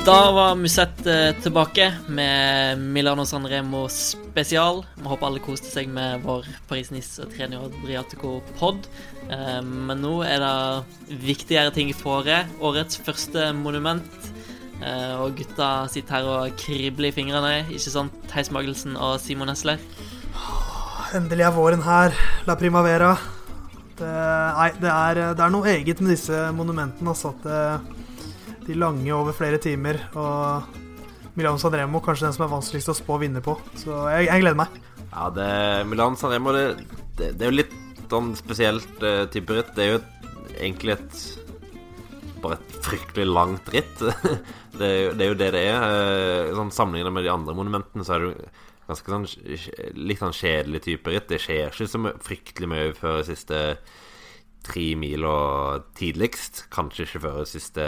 Da var Musette eh, tilbake med Milano San Remo spesial. Vi håper alle koste seg med vår Paris-Nice Trenio Adriatico-pod. Eh, men nå er det viktigere ting for. Årets første monument. Eh, og gutta sitter her og kribler i fingrene, ikke sant? Theis Magelsen og Simon Esler. Endelig er våren her. La primavera. Det, nei, det er, det er noe eget med disse monumentene. Altså, at det, de lange over flere timer. Og Milan Sanremo kanskje den som er vanskeligst å spå å vinne på. Så jeg, jeg gleder meg. Ja, det, Milan Sanremo det, det, det er jo litt sånn spesielt uh, type ritt. Det er jo et, egentlig et bare et fryktelig langt ritt. det, er jo, det, er jo det det er. Uh, sånn Sammenlignet med de andre monumentene, så er det jo ganske sånn litt sånn kjedelig type ritt. Det skjer ikke så fryktelig mye før siste tre mila tidligst. Kanskje ikke før siste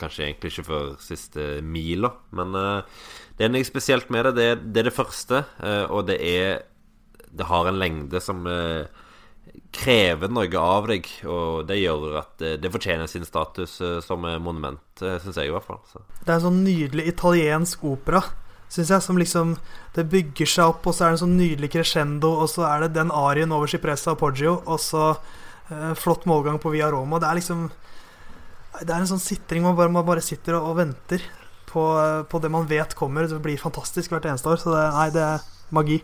Kanskje egentlig ikke før siste mila. Men uh, det er noe spesielt med det. Det er det, er det første, uh, og det er Det har en lengde som uh, krever noe av deg, og det gjør at det fortjener sin status som monument, syns jeg i hvert fall. Så. Det er en sånn nydelig italiensk opera syns jeg. Som liksom Det bygger seg opp, og så er det en sånn nydelig crescendo, og så er det den arien over Cipressa og Poggio, og så flott målgang på Via Roma. Det er liksom Det er en sånn sitring bare, man bare sitter og, venter på, på, det man vet kommer. Det blir fantastisk hvert eneste år. Så det, nei, det er magi.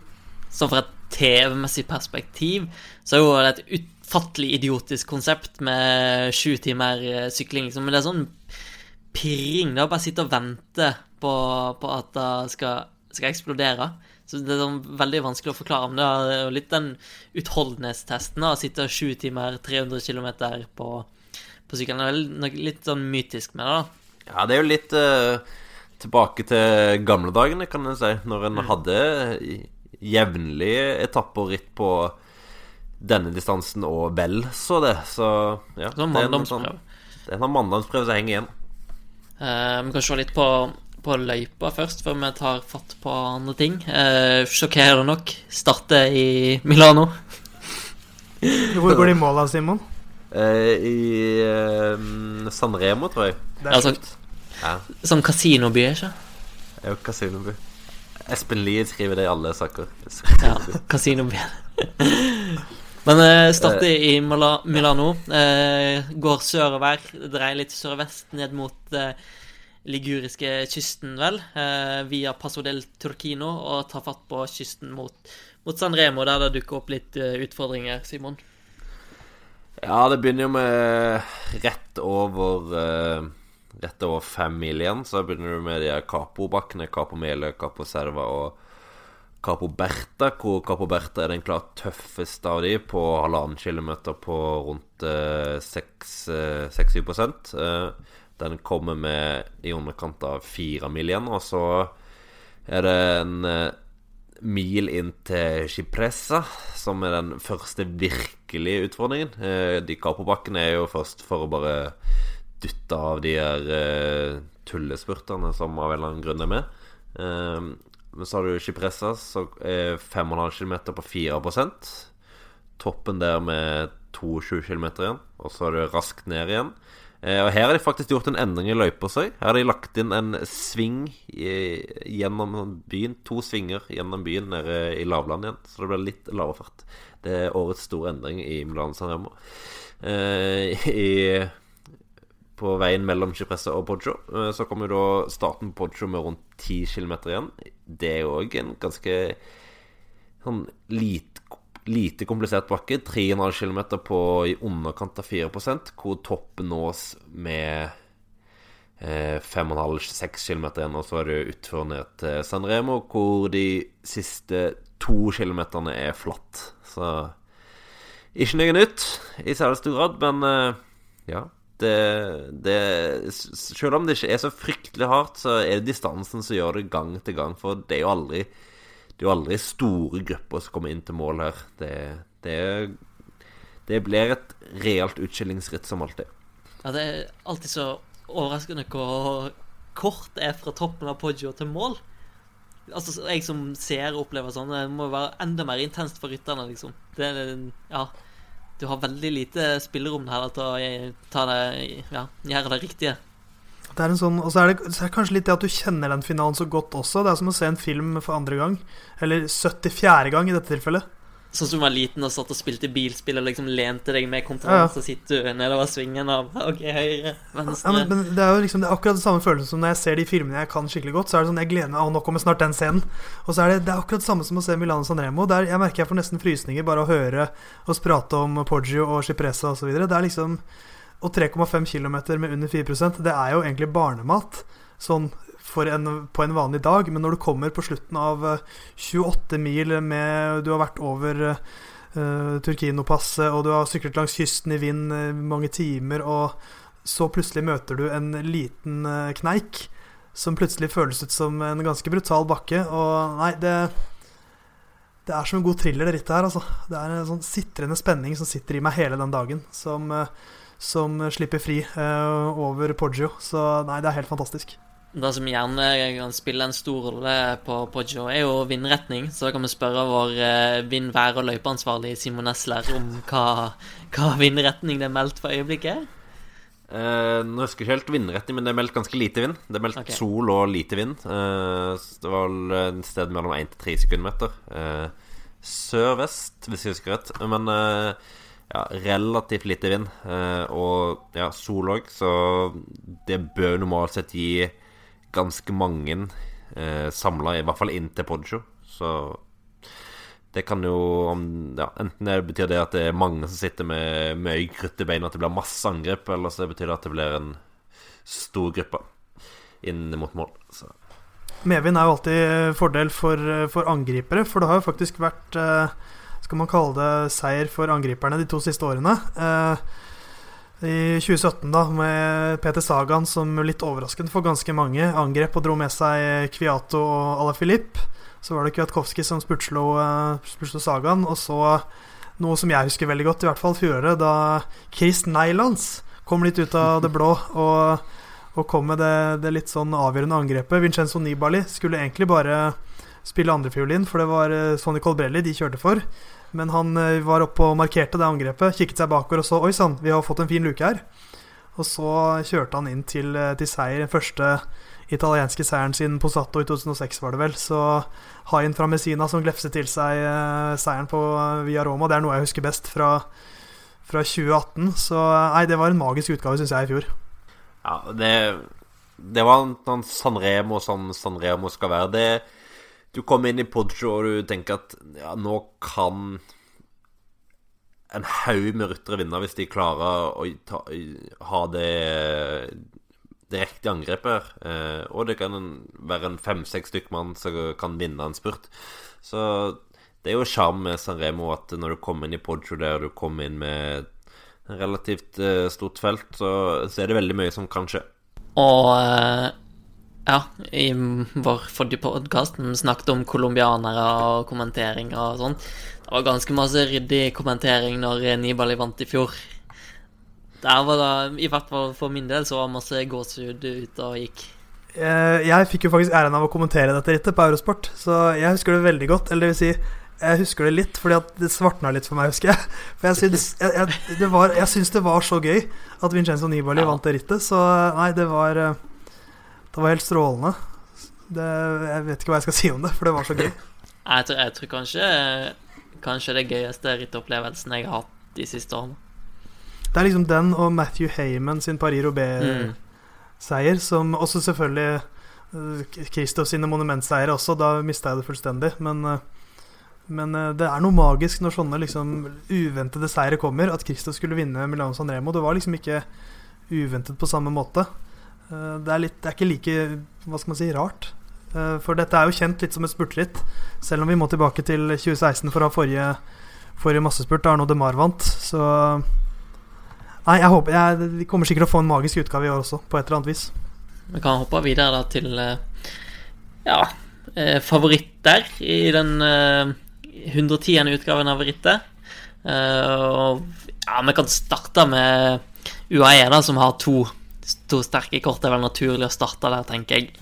Så fra et TV-messig perspektiv så er jo det et utfattelig idiotisk konsept med sju timer eh, sykling, liksom. Men det er sånn pirring. Det er bare sitte og vente på, på at det skal, skal eksplodere. Så det er sånn veldig vanskelig å forklare. Men det er jo litt den utholdenhetstesten. Å sitte sju timer, 300 km på, på sykkelen. Det er litt sånn mytisk med det, da. Ja, det er jo litt uh, tilbake til gamle dagene, kan en si. Når en mm. hadde jevnlige etapper ritt på denne distansen og vel så det. Så ja. Sånn manndomsprøve. Det er en manndomsprøve som henger igjen. Uh, vi kan se litt på på løypa først, før vi tar fatt på andre ting. Eh, sjokkerende nok starte i Milano. Hvor går de i mål da, Simon? Eh, I eh, San Remo, tror jeg. Det er altså, ja. Som kasinoby, ikke Jo, kasinoby. Espen Lie skriver det i alle saker. ja, kasinoby. Men eh, starter i Milano. Eh, går sørover, dreier litt sørvest ned mot eh, liguriske kysten, vel, eh, via Paso del Turquino, og tar fatt på kysten mot, mot San Remo, der det dukker opp litt eh, utfordringer, Simon? Ja, det begynner jo med rett over uh, Rett over fem mil igjen. Så begynner du med de Capo-bakkene. Capo Mele, Capo Serva og Capo Berta. Hvor Capo Berta er den klart tøffeste av de, på halvannen kilometer på rundt uh, 6-7 uh, den kommer med i underkant av fire mil igjen. Og så er det en eh, mil inn til Cipressa, som er den første virkelige utfordringen. Eh, de Capobakkene er jo først for å bare dytte av de her eh, tullespurtene som av en eller annen grunn er med. Men så har du Cipressa, som er 5,5 km på 4% Toppen der med 22 km igjen. Og så er det raskt ned igjen. Eh, og Her har de faktisk gjort en endring i løypa si. Her har de lagt inn en sving gjennom byen. To svinger gjennom byen nede i lavland igjen, så det blir litt lavere fart. Det er årets store endring i Milan San Remo. Eh, i, på veien mellom Cipressa og Poggio eh, så kommer da starten på Poggio med rundt 10 km igjen. Det er òg en ganske sånn lite lite komplisert bakke. 3,5 km på i underkant av 4 hvor toppen nås med eh, 5,5-6 km igjen. Og så er det utfor ned til San Remo, hvor de siste to kilometerne er flatt. Så ikke noe nytt i særlig stor grad, men eh, ja. Det, det, selv om det ikke er så fryktelig hardt, så er det distansen som gjør det gang til gang. For det er jo aldri det er jo aldri store grupper som kommer inn til mål her. Det, det, det blir et realt utskillingsritt som alltid. Ja, det er alltid så overraskende hvor kort det er fra toppen av Poggio til mål. Altså, Jeg som ser og opplever sånn, det må være enda mer intenst for rytterne, liksom. Det, ja, du har veldig lite spillerom her til å ta det, ja, gjøre det riktige. Det er en sånn, Og så er, det, så er det kanskje litt det at du kjenner den finalen så godt også. Det er som å se en film for andre gang. Eller 74. gang i dette tilfellet. Sånn som du var liten og satt og spilte bilspill og liksom lente deg med kontrollen, Ja. så sitter du nedover svingen av OK, høyre, venstre Ja, men, men det er jo liksom det er akkurat det samme følelsen som når jeg ser de filmene jeg kan skikkelig godt. Så er det sånn, jeg gleder meg, å nå kommer snart den scenen. Og så er det, det er akkurat det samme som å se Milano Sanremo. Der jeg merker jeg får nesten frysninger bare å høre oss prate om Poggio og Cipressa osv. Det er liksom Og 3,5 km med under 4% det er jo egentlig barnemat. Sånn en, på en vanlig dag, men når du kommer på slutten av eh, 28 mil med Du har vært over uh, Turkino-passet, og du har syklet langs kysten i vind eh, mange timer, og så plutselig møter du en liten uh, kneik som plutselig føles ut som en ganske brutal bakke. Og nei, det Det er som en god thriller, det rittet her, altså. Det er en sånn sitrende spenning som sitter i meg hele den dagen, som, eh, som slipper fri eh, over Poggio. Så nei, det er helt fantastisk. Det som gjerne kan spille en stor rolle på Poggio, er jo vindretning. Så da kan vi spørre vår eh, vind-, vær- og løypeansvarlig Simon Nesler om hva, hva vindretning det er meldt for øyeblikket. Eh, nå husker jeg ikke helt vindretning, men det er meldt ganske lite vind. Det er meldt okay. sol og lite vind. Eh, det var vel en sted mellom 1 til 3 sekundmeter. Eh, Sør-vest, hvis jeg husker rett. Men eh, ja, relativt lite vind. Eh, og ja, sol òg, så det bør normalt sett gi ganske mange eh, samla, i hvert fall inn til Poggio. Så det kan jo ja, Enten det betyr det at det er mange som sitter med mye krutt i beina, at det blir masse angrep, eller så betyr det at det blir en stor gruppe inn mot mål. Så. Medvind er jo alltid fordel for, for angripere, for det har jo faktisk vært eh, Skal man kalle det seier for angriperne de to siste årene. Eh, I 2017, da, med Peter Sagan som litt overraskende for ganske mange angrep og dro med seg Kviato og Alaphilippe. Så var det Kwiatkowski som spurtslo, eh, spurtslo Sagan, og så noe som jeg husker veldig godt, i hvert fall fjoråret, da Chris Nylands kom litt ut av det blå og og kom med det, det litt sånn avgjørende angrepet. Vincenzo Nibali skulle egentlig bare spille andrefiolin, for det var eh, Sonny Colbrelli de kjørte for. Men han eh, var oppe og markerte det angrepet, kikket seg bakover og så Oi sann, vi har fått en fin luke her. Og så kjørte han inn til, eh, til seier, den første italienske seieren sin på Sato i 2006, var det vel. Så haien fra Messina som glefset til seg eh, seieren på Via Roma, det er noe jeg husker best fra, fra 2018. Så nei, det var en magisk utgave, syns jeg, i fjor. Ja, det, det var en sånn Sanremo som Sanremo skal være. Det, du kommer inn i Poggio og du tenker at ja, nå kan en haug med ryttere vinne hvis de klarer å ta, ha det, riktige angrepet. Eh, og det kan være en fem-seks stykk mann som kan vinne en spurt. Så det er jo sjarm med Sanremo at når du kommer inn i Poggio der du kommer inn med relativt eh, stort felt, så, så er det veldig mye som kan skje. Og eh, ja, i vår forrige podkast snakket om colombianere og kommentering og sånn. Det var ganske masse ryddig kommentering når Nibali vant i fjor. Der var det, i hvert fall for min del, så var masse gåsehud ute og gikk. Eh, Jeg fikk jo faktisk æren av å kommentere dette rittet på Eurosport, så jeg husker det veldig godt. Eller det vil si, jeg husker det litt fordi at det svartna litt for meg, husker jeg. For jeg syns, jeg, jeg, det, var, jeg syns det var så gøy at Vincenzo Nibali Ja. vant det rittet. Så nei, det var eh, Det var helt strålende. Det, jeg vet ikke hva jeg skal si om det, for det var så gøy. Jeg tror, jeg tror kanskje Kanskje det gøyeste rittopplevelsen jeg har hatt de siste årene. Det er liksom den og Matthew Heyman sin Paris Roubais-seier, Mm. som også selvfølgelig Kristoff sine monumentseiere også. Da mista jeg det fullstendig. Men, eh, men eh, det er noe magisk når sånne liksom uventede seire kommer. At Kristoff skulle vinne Milano Sanremo. Det var liksom ikke uventet på samme måte. Eh, det, er litt, det er ikke like hva skal man si, rart. Eh, for dette er jo kjent litt som et spurtritt. Selv om vi må tilbake til 2016 for å ha forrige, forrige massespurt, da Arnaud de Mar vant. Så Nei, jeg håper jeg, Vi kommer sikkert å få en magisk utgave i år også, på et eller annet vis. Vi kan hoppe videre da til eh, ja, favoritter i den eh, 110. utgaven av rittet. Og ja, vi kan starte med UAE, da, som har to, to sterke kort. Er vel naturlig å starte der, tenker jeg.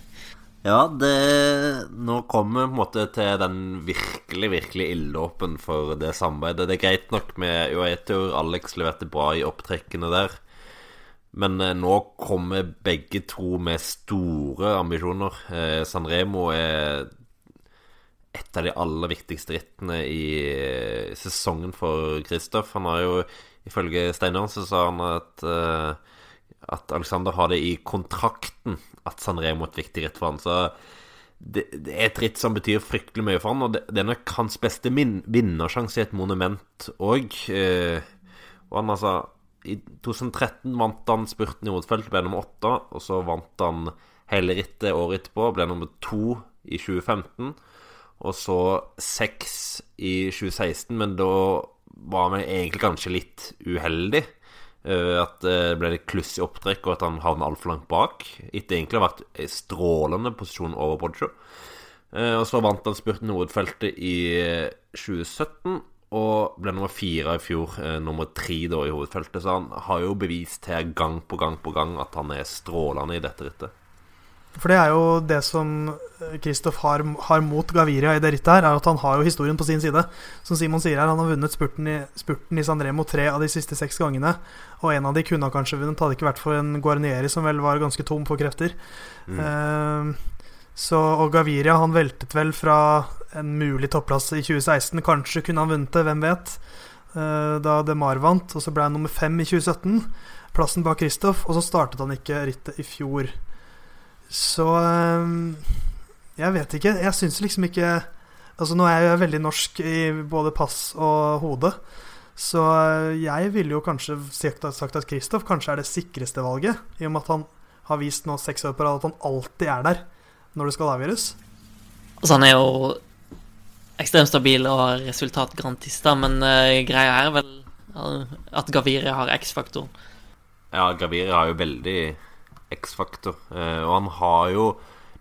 Ja, det Nå kommer vi på en måte til den virkelig, virkelig ilddåpen for det samarbeidet. Det er greit nok med UAE-tur. Alex leverte bra i opptrekkene der. Men eh, nå kommer begge to med store ambisjoner. Eh, Sanremo er et av de aller viktigste rittene i eh, sesongen for Kristoff. Han har jo, ifølge Steinar, så sa han at eh, at Alexander har det i kontrakten at Sanremo er et viktig ritt for han. Så det, det, er et ritt som betyr fryktelig mye for han, og det, det er nok hans beste vinnersjanse i et monument òg. Eh, og han altså I 2013 vant han spurten i hovedfeltet, ble nummer åtte. Og så vant han hele rittet året etterpå, ble nummer to i 2015. Og så seks i 2016, men da var han egentlig kanskje litt uheldig. Eh, at det ble litt kluss i opptrekk, og at han havnet altfor langt bak. Etter egentlig å ha vært i strålende posisjon over Poggio. Eh, og så vant han spurten hovedfeltet i 2017, og ble nummer fire i fjor. Eh, nummer tre da i hovedfeltet. Så han har jo bevist her gang på gang på gang at han er strålende i dette rittet. For det er jo det som Kristoff har, har, mot Gaviria i det rittet her, er at han har jo historien på sin side. Som Simon sier her, han har vunnet spurten i, spurten i Sanremo tre av de siste seks gangene. Og en av de kunne han kanskje vunnet, hadde ikke vært for en Guarnieri som vel var ganske tom på krefter. Mm. Uh, så, og Gaviria han veltet vel fra en mulig topplass i 2016. Kanskje kunne han vunnet det, hvem vet. Uh, da DeMar vant, og så ble han nummer fem i 2017. Plassen bak Kristoff, og så startet han ikke rittet i fjor. Så ehm, Jeg vet ikke. Jeg syns liksom ikke Altså Nå er jeg veldig norsk i både pass og hode. Så jeg ville jo kanskje sagt at Kristoff kanskje er det sikreste valget. I og med at han har vist nå seks år på rad at han alltid er der når det skal avgjøres. Altså Han er jo ekstremt stabil og resultatgarantist, men uh, greia er vel at Gaviria har X-faktoren. Ja, Gaviria har jo veldig X-faktor. Eh, og han har jo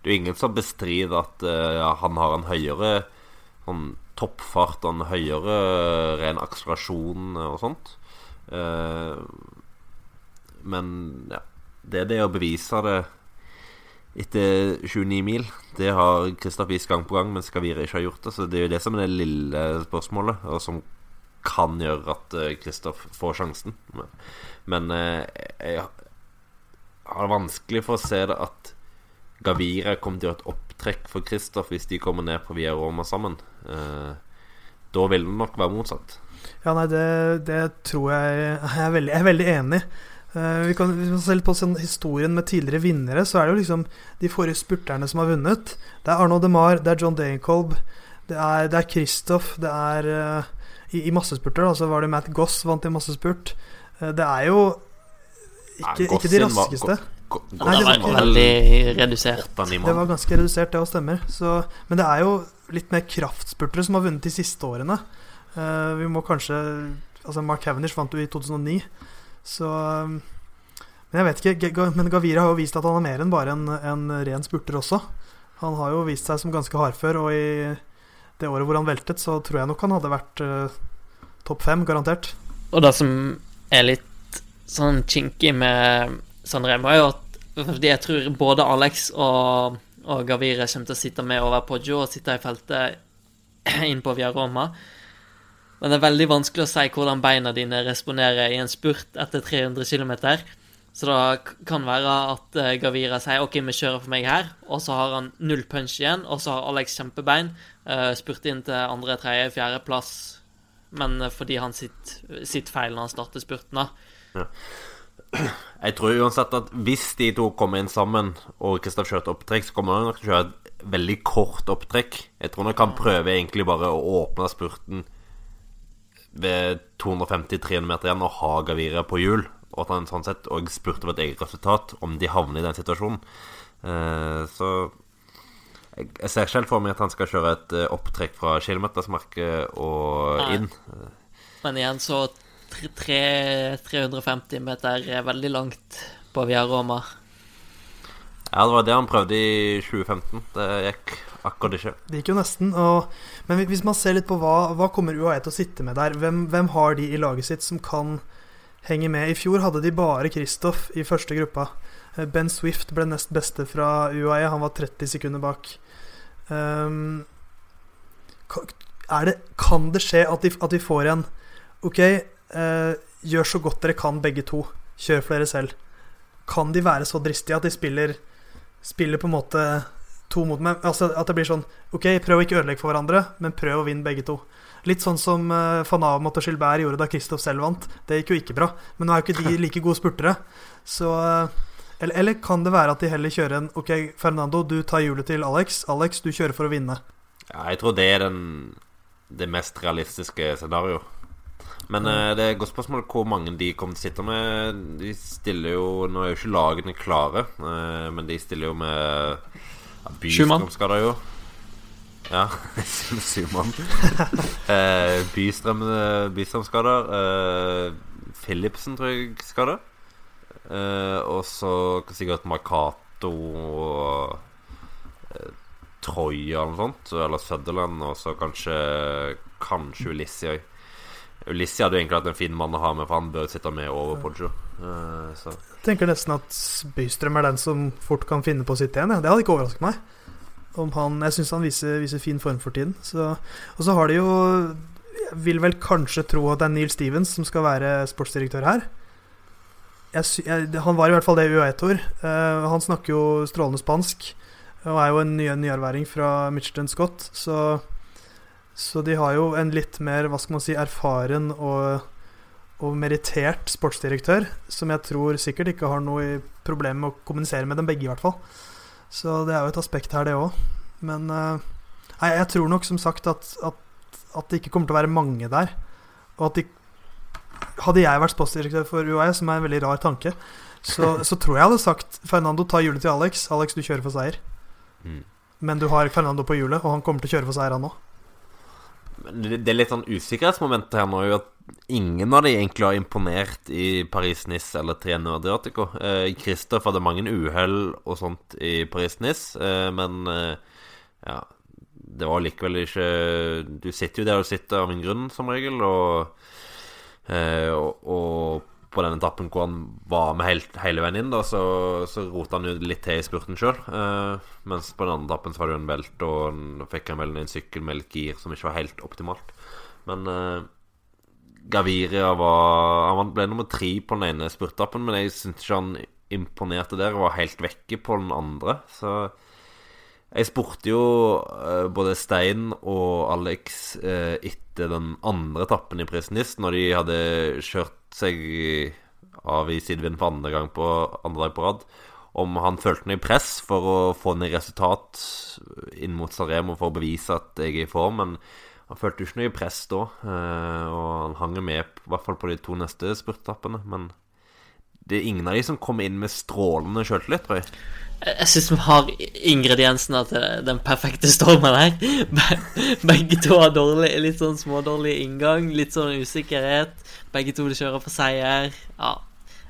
Det er jo ingen som bestrider at uh, han har en høyere sånn toppfart og en høyere ren akselerasjon og sånt. Men ja, det er det å bevise det etter 29 mil. Det har Kristoff vist gang på gang, mens Skavire ikke har gjort det. Så det er jo det som er det lille spørsmålet, og som kan gjøre at Kristoff får sjansen. Men, men jeg, har vanskelig for å se det at Gavira kommer til å gjøre et opptrekk for Kristoff hvis de kommer ned på Via Roma sammen. Eh, da vil det nok være motsatt. Ja, nei, det, det tror jeg Jeg er veldig, jeg er veldig enig. Uh, vi kan, hvis man ser litt på sånn historien med tidligere vinnere, så er det jo liksom de forrige spurterne som har vunnet. Det er Arnaud DeMar, det er John Danekolb, det er, det er Kristoff, det er uh, I, i massespurter da, så var det Matt Goss vant i massespurt. Uh, det er jo ikke, ikke de raskeste. Nei, det var veldig redusert. Det var ganske redusert, det òg stemmer. Så, men det er jo litt mer kraftspurtere som har vunnet de siste årene. Uh, vi må kanskje Altså Mark Cavendish vant jo i 2009, så um, Men jeg vet ikke. Men Gavira har jo vist at han er mer enn bare en, en ren spurter også. Han har jo vist seg som ganske hardfør, og i det året hvor han veltet, så tror jeg nok han hadde vært uh, topp fem, garantert. Og det som er litt sånn kinkig med Sanremo, er jo at jeg tror både Alex og, og Gavire kommer til å sitte med over Poggio og sitte i feltet inn på Via Roma. Men det er veldig vanskelig å si hvordan beina dine responderer i en spurt etter 300 km. Så det kan være at eh, Gavira sier OK, vi kjører for meg her, og så har han null punch igjen, og så har Alex kjempebein. Uh, spurt inn til andre, tredje, fjerde plass, men fordi han sitter sitt feil når han starter spurten. da. Jeg tror uansett at hvis de to kommer inn sammen, og Kristoff kjører et opptrekk, så kommer han nok til å kjøre et veldig kort opptrekk. Jeg tror nok han prøver egentlig bare å åpne spurten ved 250-300 meter igjen og ha Gavira på hjul. Og at han sånn sett òg spurte over et eget resultat, om de havner i den situasjonen. Eh, så jeg ser selv for meg at han skal kjøre et eh, opptrekk fra kilometersmerket og inn. Men igjen så 350 meter er veldig langt på Via Roma. Ja, det var det han prøvde i 2015. Det gikk akkurat ikke. Det gikk jo nesten. Og, men hvis man ser litt på hva, hva kommer UAE til å sitte med der, hvem, hvem, har de i laget sitt som kan henge med? I fjor hadde de bare Kristoff i første gruppa. Eh, ben Swift ble nest beste fra UAE. Han var 30 sekunder bak. Um, det, kan det skje at de, at de får en Ok, eh, gjør så godt dere kan, begge to. Kjør for dere selv. kan de være så dristige at de spiller, spiller på en måte to mot meg? Altså At det blir sånn Ok, prøv å ikke ødelegge for hverandre, men prøv å vinne begge to. Litt sånn som eh, Fanao og Gilbert gjorde da Kristoff selv vant. Det gikk jo ikke bra. Men nå er jo ikke de like gode spurtere. Så uh, eller, eller, kan det være at de heller kjører en Ok, Fernando, du tar hjulet til Alex. Alex, du kjører for å vinne. Ja, jeg tror det er den, det mest realistiske scenarioet. Men uh, det er et godt spørsmål hvor mange de kommer til å sitte med. De stiller jo Nå er jo ikke lagene klare, uh, men de stiller jo med ja, Bystrøm skal jo. Ja, syv mann. uh, Bystrøm, Bystrøm skal der. Philipsen tror jeg skal der. og så sikkert Marcato og Troya eller noe sånt. Eller Sutherland, og så kanskje Kanskje Ulissi òg. Ulissi hadde jo egentlig hatt en fin mann å ha med, for han bør sitte med over Poggio. Uh, jeg tenker nesten at Bystrøm er den som fort kan finne på å sitte igjen. Det hadde ikke overrasket meg. Han, jeg syns han viser, viser, fin form for tiden. Så, og så har de jo Jeg vil vel kanskje tro at det er Neil Stevens som skal være sportsdirektør her. Jeg, jeg, han var i hvert fall det i UAE-tor. Uh, eh, han snakker jo strålende spansk og er jo en ny, nyerværing fra Mitchelton Scott, så så de har jo en litt mer hva skal man si, erfaren og, og merittert sportsdirektør, som jeg tror sikkert ikke har noe problem med å kommunisere med dem begge, i hvert fall. Så det er jo et aspekt her, det òg. Men uh, nei, jeg tror nok som sagt at, at, at, det ikke kommer til å være mange der. Og at de Hadde jeg vært sportsdirektør for UAE, som er en veldig rar tanke, så, så tror jeg jeg hadde sagt Fernando, ta hjulet til Alex. Alex, du kjører for seier. Mm. Men du har Fernando på hjulet, og han kommer til å kjøre for seier, han òg det er litt sånn usikkerhetsmoment her nå, at ingen av de egentlig har imponert i Paris-Nice eller Trienne Adriatico. Eh, hadde mange uhell og sånt i Paris-Nice, eh, men eh, ja Det var likevel ikke Du sitter jo der du sitter av en grunn, som regel, og, eh, og, og på den etappen hvor han var med helt, hele veien inn, da, så, så rota han jo litt til i spurten sjøl. Uh, mens på den andre etappen så var det jo en velt, og han fikk han vel en sykkel med litt gir som ikke var helt optimalt. Men uh, Gaviria var Han ble nummer tre på den ene spurtappen, men jeg syns ikke han imponerte der og var helt vekke på den andre. Så jeg spurte jo uh, både Stein og Alex etter den andre etappen i Prisnis, når de hadde kjørt seg av i sidevind for andre gang på andre dag på rad. Om han følte noe press for å få ned resultat inn mot Saremo for å bevise at jeg er i form, men han følte ikke noe press da. Eh, og han hang med, i hvert fall på de to neste spurtappene. Men det er ingen av de som kommer inn med strålende sjøltillit, tror jeg. Jeg syns vi har ingrediensene til den perfekte stormen her. Begge to har dårlig, litt sånn smådårlig inngang, litt sånn usikkerhet. Begge to kjører for seier. Ja,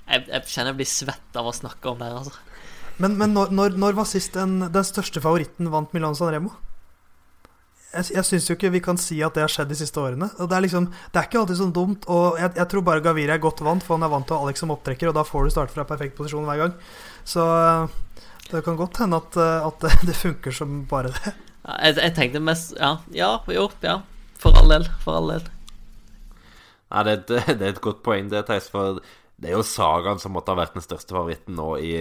jeg, jeg kjenner jeg blir svett av å snakke om det her, altså. Men, men når, når, når, var sist den, den, største favoritten vant Milan San Remo? Jeg, jeg syns jo ikke vi kan si at det har skjedd de siste årene. Og Det er liksom, det er ikke alltid sånn dumt. Og jeg, jeg tror bare Gaviri er godt vant, for han er vant til Alex som opptrekker, og da får du starte fra perfekt posisjon hver gang. Så det kan godt hende at, at det funker som bare det. Ja, jeg, jeg, tenkte mest Ja, ja, jo, ja. For all del. For all del. Nei, det, det, det, er et godt poeng, det, Theis. For det er jo Sagaen som måtte ha vært den største favoritten nå i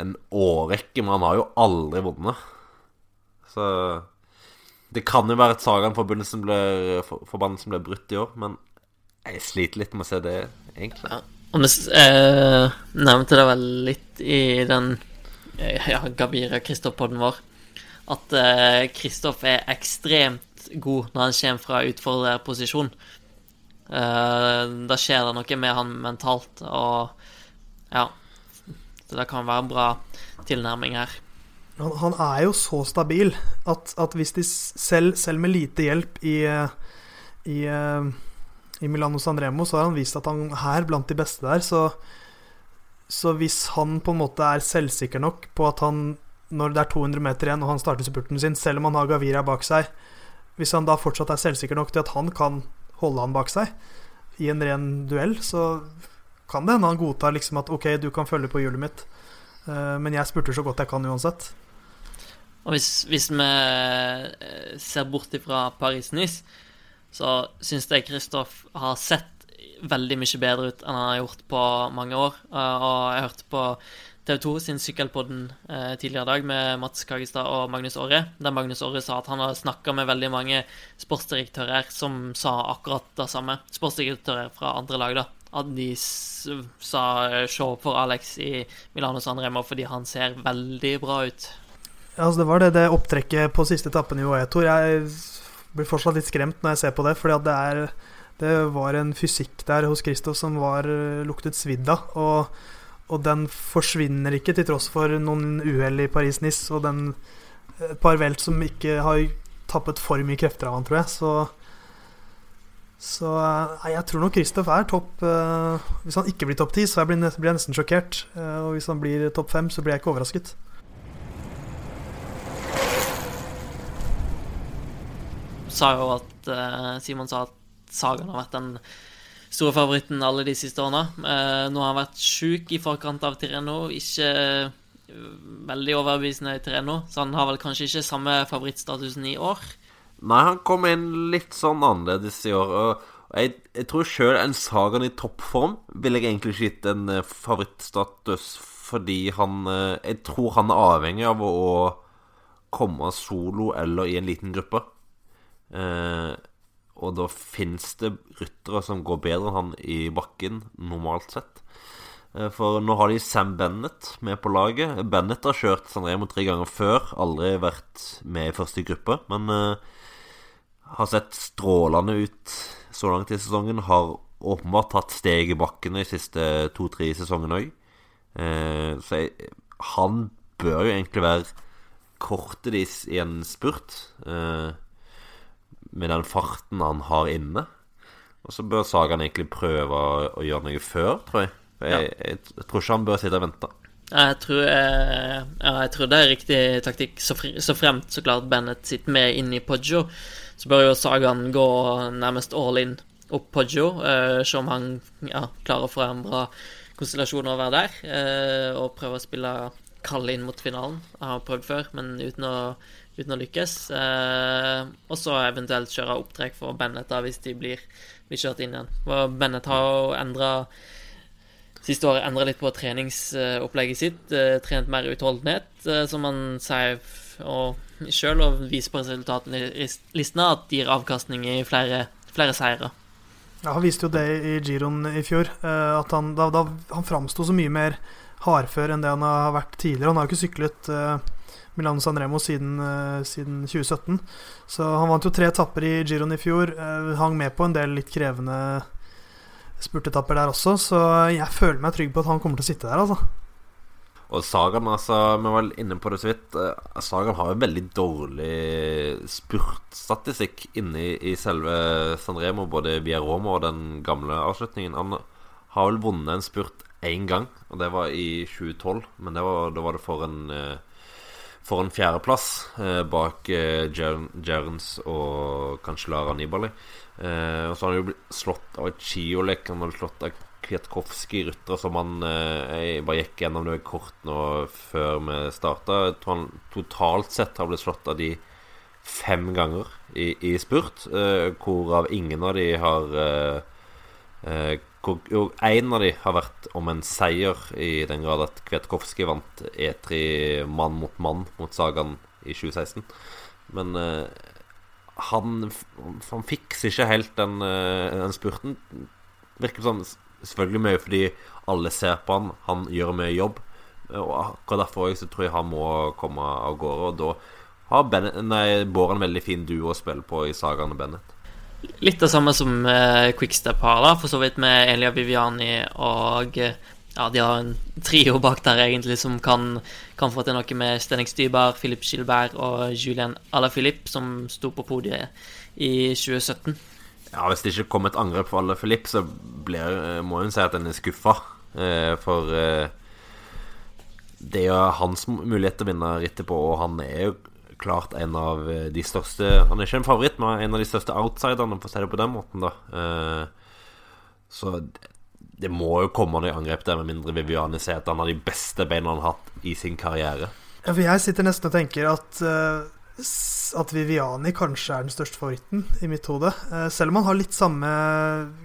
en årrekke, men han har jo aldri vunnet. Så det kan jo være at Sagaen-forbannelsen ble, for, ble brutt i år, men jeg sliter litt med å se det, egentlig. Ja. Og vi eh, nevnte det vel litt i den eh, ja, Gabira Kristoff-podden vår, at Kristoff eh, er ekstremt god når han kommer fra utfordrerposisjon. Eh, da skjer det noe med han mentalt, og ja Så det kan være en bra tilnærming her. Han, han er jo så stabil at, at hvis de selv, selv, med lite hjelp i, i, i Milano Sanremo, så har han vist at han er blant de beste der. Så, så hvis han på en måte er selvsikker nok på at han, når det er 200 meter igjen og han starter spurten sin, selv om han har Gavira bak seg, hvis han da fortsatt er selvsikker nok til at han kan holde han bak seg i en ren duell, så kan det hende han godtar liksom at OK, du kan følge på hjulet mitt, uh, men jeg spurter så godt jeg kan uansett. Og hvis, hvis vi eh, ser bort ifra Paris-Nice, så syns jeg Kristoff har sett veldig mye bedre ut enn han har gjort på mange år. Eh, og jeg hørte på TV 2 sin Sykkelpodden eh, tidligere i dag med Mats Kagestad og Magnus Aare, der Magnus Aare sa at han har snakka med veldig mange sportsdirektører som sa akkurat det samme. Sportsdirektører fra andre lag, da. At de sa se for Alex i Milano San fordi han ser veldig bra ut. Altså det var det, det opptrekket på siste etappen i Oetor. Jeg blir fortsatt litt skremt når jeg ser på det, fordi det, det var en fysikk der hos Kristoff som var luktet svidd av. Og, og, den forsvinner ikke til tross for noen uhell i Paris-Nice og den, et par velt som ikke har tappet for mye krefter av han, tror jeg. Så, så nei, jeg tror nok Kristoff er topp uh, Hvis han ikke blir topp ti, så blir jeg, blir jeg nesten sjokkert. Uh, og hvis han blir topp fem, så blir jeg ikke overrasket. Sa jo at uh, Simon sa at Sagan har vært den store favoritten alle de siste årene. Uh, nå har han vært sjuk i forkant av Tireno. Ikke uh, veldig overbevisende i Tireno, så han har vel kanskje ikke samme favorittstatusen i år. Nei, han kom inn litt sånn annerledes i år. og jeg, jeg tror sjøl en Sagan i toppform ville jeg egentlig ikke gitt en favorittstatus, fordi han Jeg tror han er avhengig av å komme solo eller i en liten gruppe. Eh, og da fins det ryttere som går bedre enn han i bakken, normalt sett. Eh, for nå har de Sam Bennett med på laget. Bennett har kjørt Sanremo tre ganger før. Aldri vært med i første gruppe, men eh, har sett strålende ut så langt i sesongen. Har åpenbart tatt steg i bakken de siste to-tre sesongene òg. Eh, så jeg, han bør jo egentlig være kortet deres i en spurt. Eh, med den farten han har inne. Og så bør Sagan egentlig prøve å, å gjøre noe før, tror jeg. Jeg, ja. jeg, jeg, tror ikke han bør sitte og vente. Jeg tror, ja, jeg tror det er riktig taktikk. Så, så, fremt så klart Bennett sitter med inn i Poggio, så bør jo Sagan gå nærmest all in opp Poggio. Uh, se om han ja, klarer å få en bra konstellasjon være der. Uh, og prøve å spille kald inn mot finalen. Jeg har prøvd før, men uten å uten å lykkes. Eh, og så eventuelt kjøre opptrekk for Bennett da, hvis de blir, blir kjørt inn igjen. For Bennett har jo endra Siste året endra litt på treningsopplegget sitt. Eh, trent mer utholdenhet, eh, som han sier og sjøl, og viser på resultatene i listene at de gir avkastning i flere, flere seire. Ja, Han viste jo det i Giron i fjor. At han, da, da, han framsto så mye mer hardfør enn det han har vært tidligere. Han har jo ikke syklet Milano Sanremo siden, uh, siden, 2017. Så han vant jo tre etapper i Giron i fjor. Uh, hang med på en del litt krevende spurtetapper der også, så jeg føler meg trygg på at han kommer til å sitte der, altså. Og Sagan, altså, vi var inne på det så vidt. Uh, Sagan har jo veldig dårlig spurtstatistikk inne i, selve Sanremo, både via Roma og den gamle avslutningen. Han har vel vunnet en spurt én gang, og det var i 2012. Men var, da var det for en uh, for en fjerdeplass eh, bak eh, Jerns og kanskje Lara Nibali. Eh, og så har han jo blitt slått av Chiolek, han har slått av Kwiatkowski, ryttere som han eh, Jeg bare gikk gjennom det kort nå før vi starta. Jeg tror han totalt sett har blitt slått av de fem ganger i, i spurt, eh, hvorav ingen av de har eh, eh én av de har vært om en seier, i den grad at Kvetkovskij vant E3 mann mot mann mot Sagan i 2016. Men uh, han, han fikser ikke helt den, uh, den spurten. Virker som selvfølgelig mye fordi alle ser på han, han gjør mye jobb. Og akkurat derfor så tror jeg han må komme av gårde. Og da har Bennett, nei, Bård en veldig fin duo å spille på i Sagan og Bennett. Litt det samme som eh, Quickstep har, da, for så vidt med Elia Viviani og eh, Ja, de har en trio bak der, egentlig, som kan, kan få til noe med Stenning Stybar, Philip Gilbert og Julian Alaphilippe, som sto på podiet i 2017. Ja, Hvis det ikke kom et angrep på Alaphilippe, så blir, eh, må hun si at en er skuffa. For det er jo hans mulighet til å vinne rittet på, og han er jo klart en av eh, de største Han er ikke en favoritt, men en av de største outsiderne, for å si det på den måten, da. Eh, så det må jo komme noe angrep der, med mindre Viviane sier at han har de beste beina han har hatt i sin karriere. Ja, for jeg sitter nesten og tenker at uh, at Viviani kanskje er den største favoritten i mitt hode. Eh, selv om han har litt samme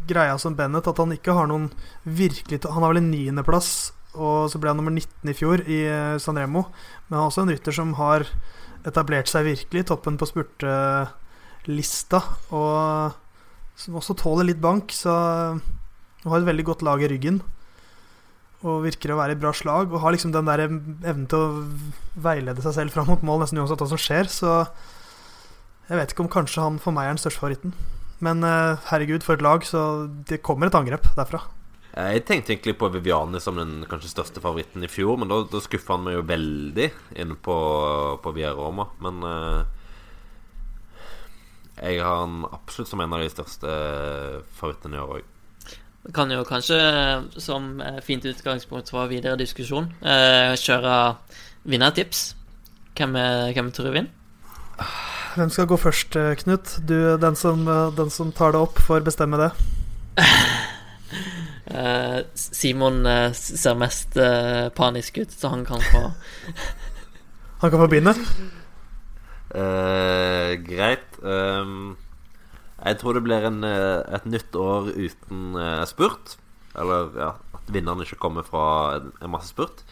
greia som Bennett, at han ikke har noen virkelig Han har vel en niendeplass, og så ble han nummer 19 i fjor i Sanremo. San Remo. Men han er også en rytter som har etablert seg virkelig i toppen på spurtelista, og som også tåler litt bank, så hun har et veldig godt lag i ryggen. Og virker å være i bra slag, og har liksom den der evnen til å veilede seg selv fram mot mål nesten uansett hva som skjer, så jeg vet ikke om kanskje han for meg er den største favoritten. Men eh, herregud, for et lag, så det kommer et angrep derfra. Jeg tenkte egentlig på Viviani som den kanskje største favoritten i fjor, men da, da skuffa han meg jo veldig inne på, på Via Roma. Men eh, jeg har han absolutt som en av de største favorittene i år òg. Vi kan jo kanskje, som eh, fint utgangspunkt for videre diskusjon, eh, kjøre vinnertips. Hvem, hvem tror du vinner? Hvem skal gå først, eh, Knut? Du, den som, eh, den som tar det opp, får bestemme det. Eh, Simon eh, ser mest eh, panisk ut, så han kan få Han kan få begynne. Uh, greit. Um, jeg tror det blir en, et nytt år uten uh, spurt. Eller ja, at vinneren ikke kommer fra en, en masse spurt.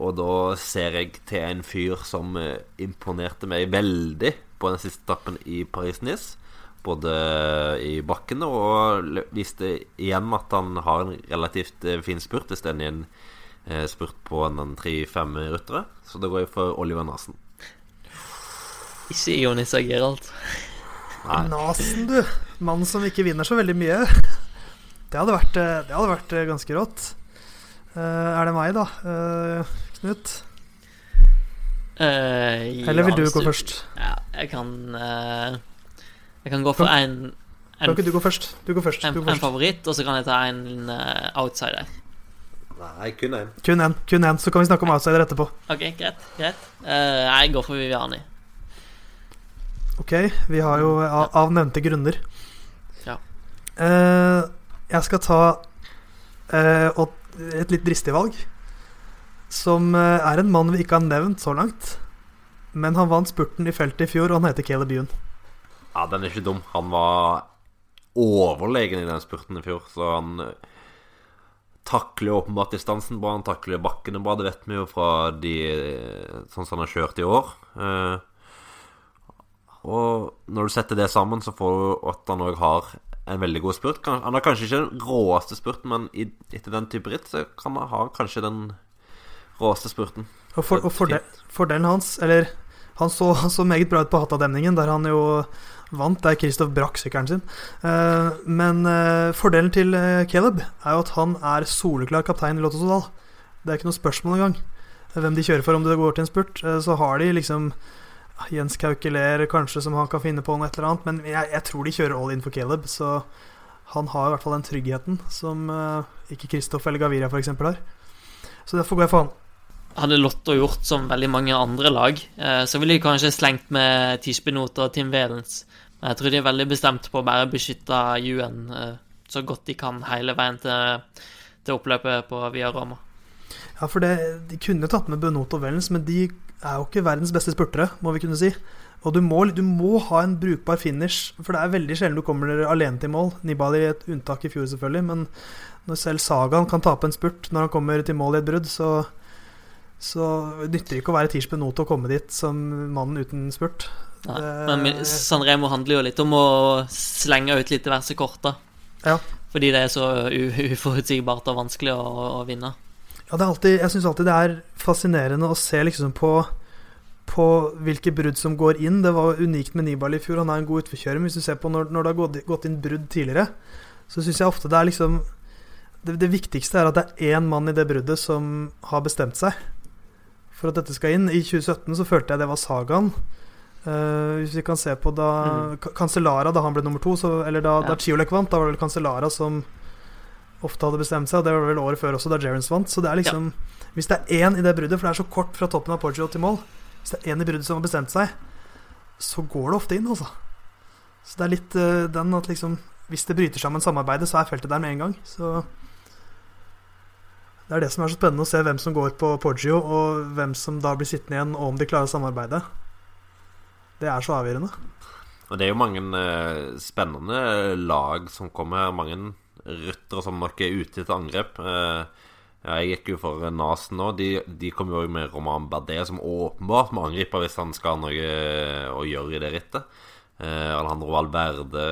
Og da ser jeg til en fyr som imponerte meg veldig på den siste etappen i Paris-Nice. Både i bakkene og viste igjen at han har en relativt eh, fin spurt. Det stedet i en eh, spurt på en tre-fem ryttere. Så det går jo for Oliver Nasen. Ikke Jonisa Geralt. Nei. Nasen, du. Mann som ikke vinner så veldig mye. Det hadde vært, eh, det hadde vært ganske rått. Eh, er det meg, da? Eh, Knut? Uh, Eller vil ja, du gå først? Ja, jeg kan eh, Jeg kan gå for en, en, du går først? Du går først. en, Du går en favoritt, og så kan jeg ta en uh, outsider. Nei, kun én. Kun én. Kun én. Så kan vi snakke om outsider etterpå. OK, greit. greit uh, Jeg går for Viviani. Ok, vi har jo av, av nevnte grunner. Ja. Uh, jeg skal ta uh, et litt dristig valg. Som er en mann vi ikke har nevnt så langt. Men han vant spurten i feltet i fjor, og han heter Caleb Youn. Ja, den er ikke dum. Han var overlegen i den spurten i fjor, så han eh, takler åpenbart distansen bra. Han takler bakkene bra, det vet vi jo fra de eh, sånn som han har kjørt i år. Eh, og når du setter det sammen, så får du at han òg har en veldig god spurt. Han har kanskje ikke den råeste spurten, men etter den type ritt så kan han ha kanskje den råeste spurten. Og, for, og fordel, fordelen hans Eller han så, han så meget bra ut på Hatta-demningen, der han jo vant. Der Kristoff brakk sykkelen sin. Eh, men eh, fordelen til eh, Caleb er jo at han er soleklar kaptein i Lotto Sodal. Det er ikke noe spørsmål engang hvem de kjører for om det går til en spurt. Så har de liksom ah, Jens Kaukeler kanskje som han kan finne på noe et eller annet, men jeg, jeg tror de kjører all in for Caleb. Så han har i hvert fall den tryggheten som ikke Kristoff eller Gaviria f.eks. har. Så derfor går jeg for han. Hadde Lotto gjort som veldig mange andre lag, så ville de kanskje slengt med Tispinot og Tim Velens. Jeg tror de er veldig bestemt på å bare beskytte UN eh, så godt de kan hele veien til, til oppløpet på Via Roma. Ja, for det, De kunne tatt med Benoto og Wellens, men de er jo ikke verdens beste spurtere, må vi kunne si. Og du må, du må ha en brukbar finish, for det er veldig sjelden du kommer alene til mål. Nibali et unntak i fjor, selvfølgelig, men når selv Sagaen kan tape en spurt når han kommer til mål i et brudd, så, så nytter det ikke å være Tish Benot og komme dit som mannen uten spurt. Nei. Det- Men Sanremo handler jo litt om å slenge ut litt diverse kort, da. Ja. Fordi det er så uforutsigbart og vanskelig å, å vinne. Ja, det er alltid, jeg syns alltid det er fascinerende å se liksom på på hvilke brudd som går inn. Det var unikt med Nibali i fjor. Han er en god utforkjører. Men hvis du ser på når, når det har gått, gått inn brudd tidligere, så syns jeg ofte det er liksom det, det viktigste er at det er én mann i det bruddet som har bestemt seg for at dette skal inn. I 2017 så følte jeg det var Sagaen. Eh, hvis vi kan se på da Mm. Cancellara, da han ble nummer to, så, eller da, Ja. da Chiolek vant, da var det vel Cancellara som ofte hadde bestemt seg. Og det var vel året før også, da Jerens vant. Så det er liksom Hvis det er én i det bruddet, for det er så kort fra toppen av Portugal til mål Hvis det er én i bruddet som har bestemt seg, så går det ofte inn, altså. Så det er litt uh, den at liksom Hvis det bryter sammen samarbeidet, så er feltet der med en gang. Så det er det som er så spennende å se hvem som går på Poggio, og hvem som da blir sittende igjen, og om de klarer å samarbeide. Det er så avgjørende. Og det er jo mange eh, spennende lag som kommer. Mange ryttere som nok er ute til angrep. Eh, ja, jeg gikk jo for Nasen nå. De, de kom jo med Roman Bardet, som åpenbart må angripe hvis han skal ha noe å gjøre i det rittet. Eh, Alejandro Valverde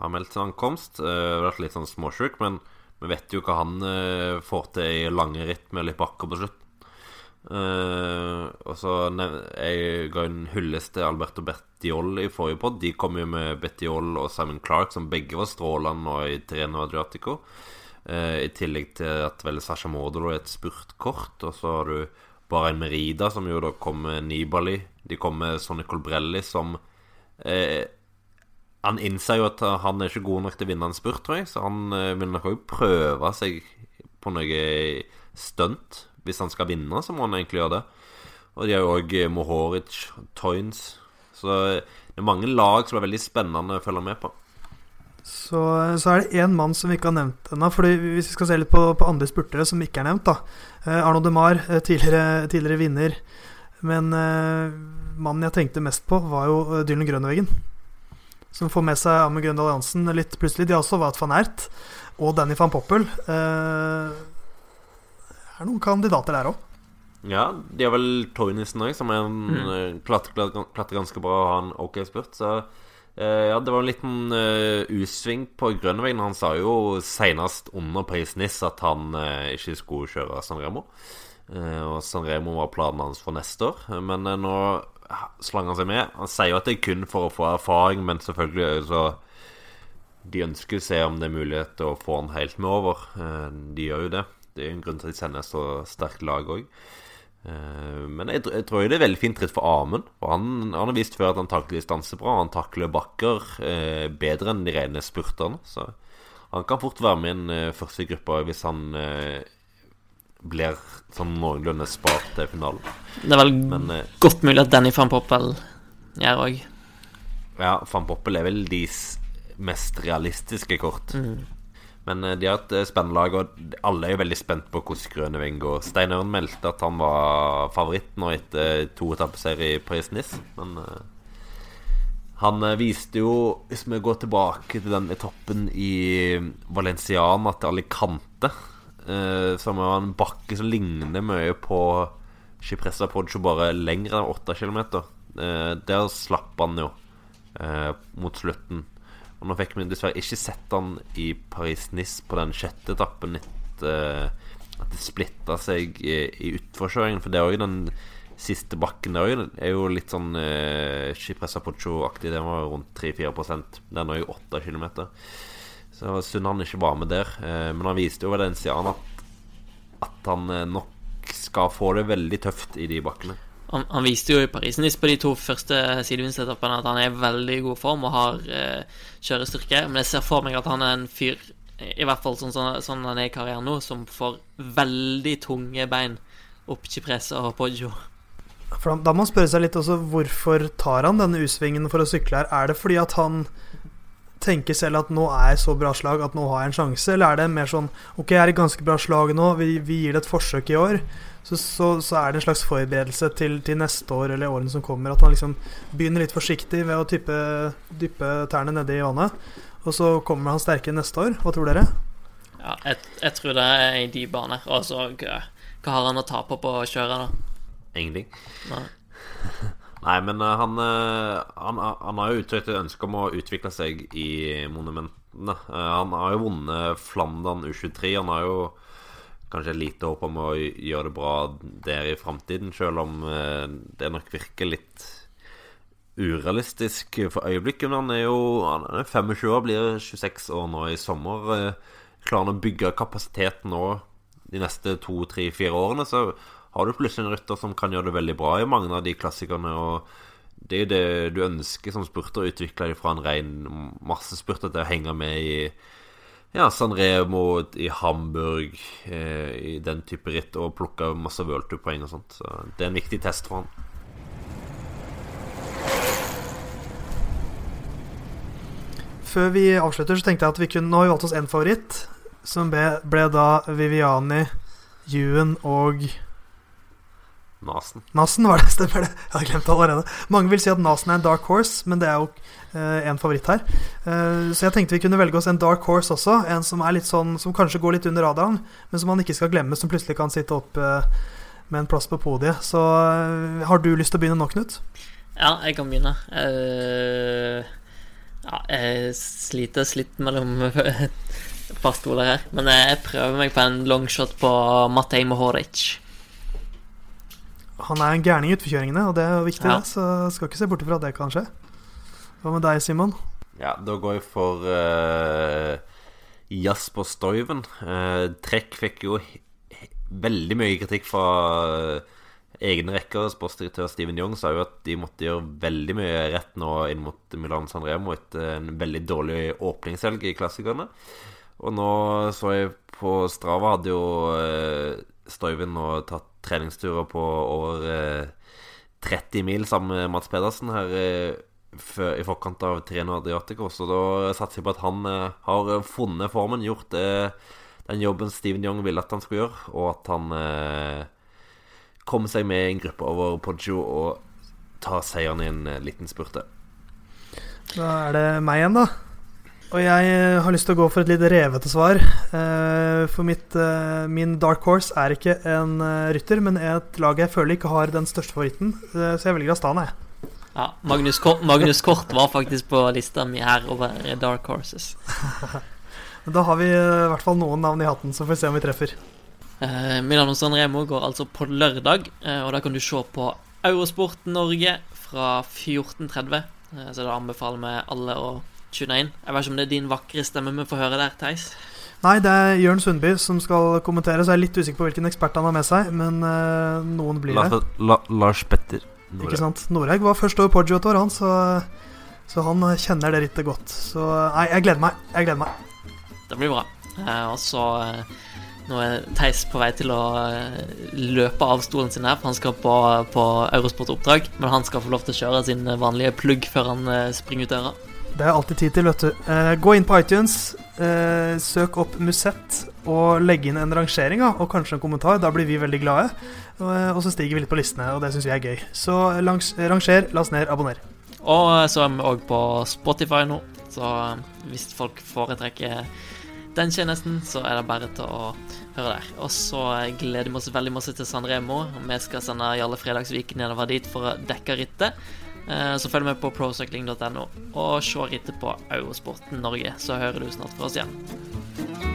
har meldt sin ankomst. Eh, vært litt sånn småsjuk, men vi vet jo hva han eh, får til i lange ritt med litt bakker på slutt. Uh, og så Jeg ga en hyllest til Alberto Bertiol i forrige pod. De kom jo med Bertiol og Simon Clark, som begge var strålende nå i Treno Adriatico. Uh, I tillegg til at vel Sasha Mordolo er et spurtkort. Og så har du Bahrain Merida, som jo da kom med Nibali. De kom med Sonny Colbrelli, som uh, Han innser jo at han er ikke god nok til å vinne en spurt, tror jeg, så han vil nok òg prøve seg på noe stunt hvis han skal vinne, så må han egentlig gjøre det. Og de har jo òg Mohoric, Toynes Så det er mange lag som er veldig spennende å følge med på. Så, så er det én mann som vi ikke har nevnt ennå. Hvis vi skal se litt på, på, andre spurtere som ikke er nevnt, da. Eh, Arno de Mar, eh, tidligere, tidligere vinner. Men eh, mannen jeg tenkte mest på, var jo eh, Dylan Grønveggen. Som får med seg Amund Grøndal Jansen litt plutselig. De har også Wout van Ert og Danny van Poppel. Eh, er noen kandidater der òg. Ja, de har vel Toynissen òg, som er en mm. klatrer, klatrer ganske bra og har en ok spurt. Så eh, ja, det var en liten uh, U-sving på Grønneveien. Han sa jo senest under Paris-Nice at han uh, ikke skulle kjøre San Remo. Uh, og San Remo var planen hans for neste år. Men nå slang han seg med. Han sier jo at det er kun for å få erfaring, men selvfølgelig så De ønsker å se om det er mulighet til å få han helt med over. de gjør jo det. Det er jo en grunn til at de sender så sterkt lag òg. Eh, men jeg, jeg, tror det er veldig fint tritt for Amund. For han, han, har vist før at han takler distanse bra. Han takler bakker eh, bedre enn de rene spurterne. Så han kan fort være med i en eh, første gruppe hvis han eh, blir sånn noenlunde spart til finalen. Det er vel Men, godt mulig at Danny van Poppel gjør òg. Ja, van Poppel er vel de mest realistiske kort. Mm. Men eh, de har et eh, spennende lag, og alle er jo veldig spent på hvordan Grøneving går. Stein Ørn meldte at han var favoritt nå etter to etappeserier i Paris-Nice. Men uh, han viste jo, hvis vi går tilbake til den etappen i Valenciana til Alicante, som er en bakke som ligner mye på Cipressa Poggio, bare lengre enn 8 km. Der slapp han jo mot slutten. Og nå fikk vi dessverre ikke sett han i Paris-Nice på den sjette etappen etter at det splitta seg i, i utforkjøringen. For det er jo den siste bakken der er jo litt sånn uh, Chipressa Pocho-aktig. Den var rundt 3-4% Den er jo 8 km. Så det var synd han ikke var med der. Uh, men han viste jo ved den siden at, at han eh, nok skal få det veldig tøft i de bakkene. Han, han, viste jo i Paris-Nice på de to første sidevindsetappene at han er i veldig god form og har eh, kjørestyrke. Men jeg ser for meg at han er en fyr, i hvert fall sånn, sånn, sånn han er i karrieren nå, som får veldig tunge bein opp Cipresa og Poggio. For da, da må man spørre seg litt også hvorfor tar han denne U-svingen for å sykle her? Er det fordi at han tenker selv at nå er jeg så bra slag at nå har jeg en sjanse, eller er det mer sånn Ok, jeg er i ganske bra slag nå, vi, vi gir det et forsøk i år så, så, så, er det en slags forberedelse til, til, neste år eller årene som kommer. At han liksom begynner litt forsiktig ved å type, dyppe tærne nedi i vannet. Og så kommer han sterkere neste år. Hva tror dere? Ja, jeg, jeg tror det er i de baner. Og så hva, har han å tape på å kjøre, da? Ingenting. Nei. Nei, men uh, han, uh, han, han, har jo uttrykt et ønske om å utvikle seg i monumentene. Uh, han har jo vunnet Flandern U23. Han har jo kanskje lite håp om å gjøre det bra der i framtiden, selv om eh, det nok virker litt urealistisk for øyeblikket. Men han er jo han er 25 år, blir 26 år nå i sommer. Eh, klarer han å bygge kapasitet nå de neste to, tre, fire årene, så har du plutselig en rytter som kan gjøre det veldig bra i mange av de klassikerne. og det er jo det du ønsker som spurter, å utvikle deg fra en ren massespurter til å henge med i ja, San Remo i Hamburg, eh, i den type ritt, og plukka masse worldtour-poeng og sånt. Så det er en viktig test for han. Før vi avslutter, så tenkte jeg at vi kunne Nå har vi valgt oss én favoritt, som ble, ble, da Viviani, Juen og Nasen. Nasen var det, stemmer det. Jeg har glemt det allerede. Mange vil si at Nasen er en dark horse, men det er jo eh, en favoritt her. Eh, så jeg tenkte vi kunne velge oss en dark horse også. En som er litt sånn Som kanskje går litt under radaren, men som man ikke skal glemme, som plutselig kan sitte opp eh, med en plass på podiet. Så har du lyst til å begynne nå, Knut? Ja, jeg kan begynne. Eh, ja, jeg sliter litt mellom et par stoler her. Men jeg prøver meg på en longshot på Matej Mohoric. Han er en gærning i utforkjøringene, og det er viktig, Ja. det. Så skal ikke se bort ifra at det kan skje. Hva med deg, Simon? Ja, da går jeg for uh, Jasper Stoiven. Uh, Trekk fikk jo veldig mye kritikk fra uh, egne rekker. Sportsdirektør Steven Young sa jo at de måtte gjøre veldig mye rett nå inn mot Milan San Remo etter en veldig dårlig åpningshelg i klassikerne. Og nå så jeg på Strava hadde jo eh, og tatt treningsturer på over eh, 30 mil sammen med Mats Pedersen her eh, i forkant av Treno Adriatico. Så da satser jeg på at han eh, har funnet formen, gjort den jobben Steven Young ville at han skulle gjøre, og at han eh, kom seg med i en gruppe over Poggio og tar seieren i en eh, liten spurte. Da er det meg igjen, da. Og jeg eh, har lyst til å gå for et litt revete svar. Eh, For mitt, eh, min dark horse er ikke en rytter, men et lag jeg føler ikke har den største favoritten. Så jeg velger Astana, jeg. Ja, Magnus Kort, Magnus Kort var faktisk på lista mi her over Dark Horses. Da har vi i hvert fall noen navn i hatten, så får vi se om vi treffer. Eh, Milano San Remo går altså på lørdag, eh, og da kan du se på Eurosport Norge fra 14.30. Eh, så da anbefaler vi alle å tune inn. Jeg vet ikke om det er din vakre stemme vi får høre der, Theis. Nei, det er Jørn Sundby som skal kommentere, så jeg er litt usikker på hvilken ekspert han har med seg, men uh, noen blir det. Lars, La, Lars Petter. Ikke sant? Noreg var først over Poggio et år, han, så, så han eh, kjenner det rittet godt. Så nei, jeg gleder meg. Jeg gleder meg. Det blir bra. Eh, og så Nå er Theis på vei til å løpe av stolen sin her, for han skal på, på Eurosport-oppdrag. Men han skal få lov til å kjøre sin vanlige plugg før han springer ut døra. Det er alltid tid til, vet du. Eh, gå inn på iTunes, eh, søk opp Musett og legg inn en rangering og kanskje en kommentar. Da blir vi veldig glade. Eh, og så stiger vi litt på listene, og det syns vi er gøy. Så langs, ranger, last ned, abonner. Og eh, så er vi òg på Spotify nå, så eh, hvis folk foretrekker den tjenesten, så er det bare til å høre der. Og så eh, gleder vi oss veldig masse til San Remo. Vi skal sende Jarle Fredagsvik nedover dit for å dekke rittet. Eh, Så følg med på procycling.no, og se etterpå på Eurosport Norge, så hører du snart fra oss igjen.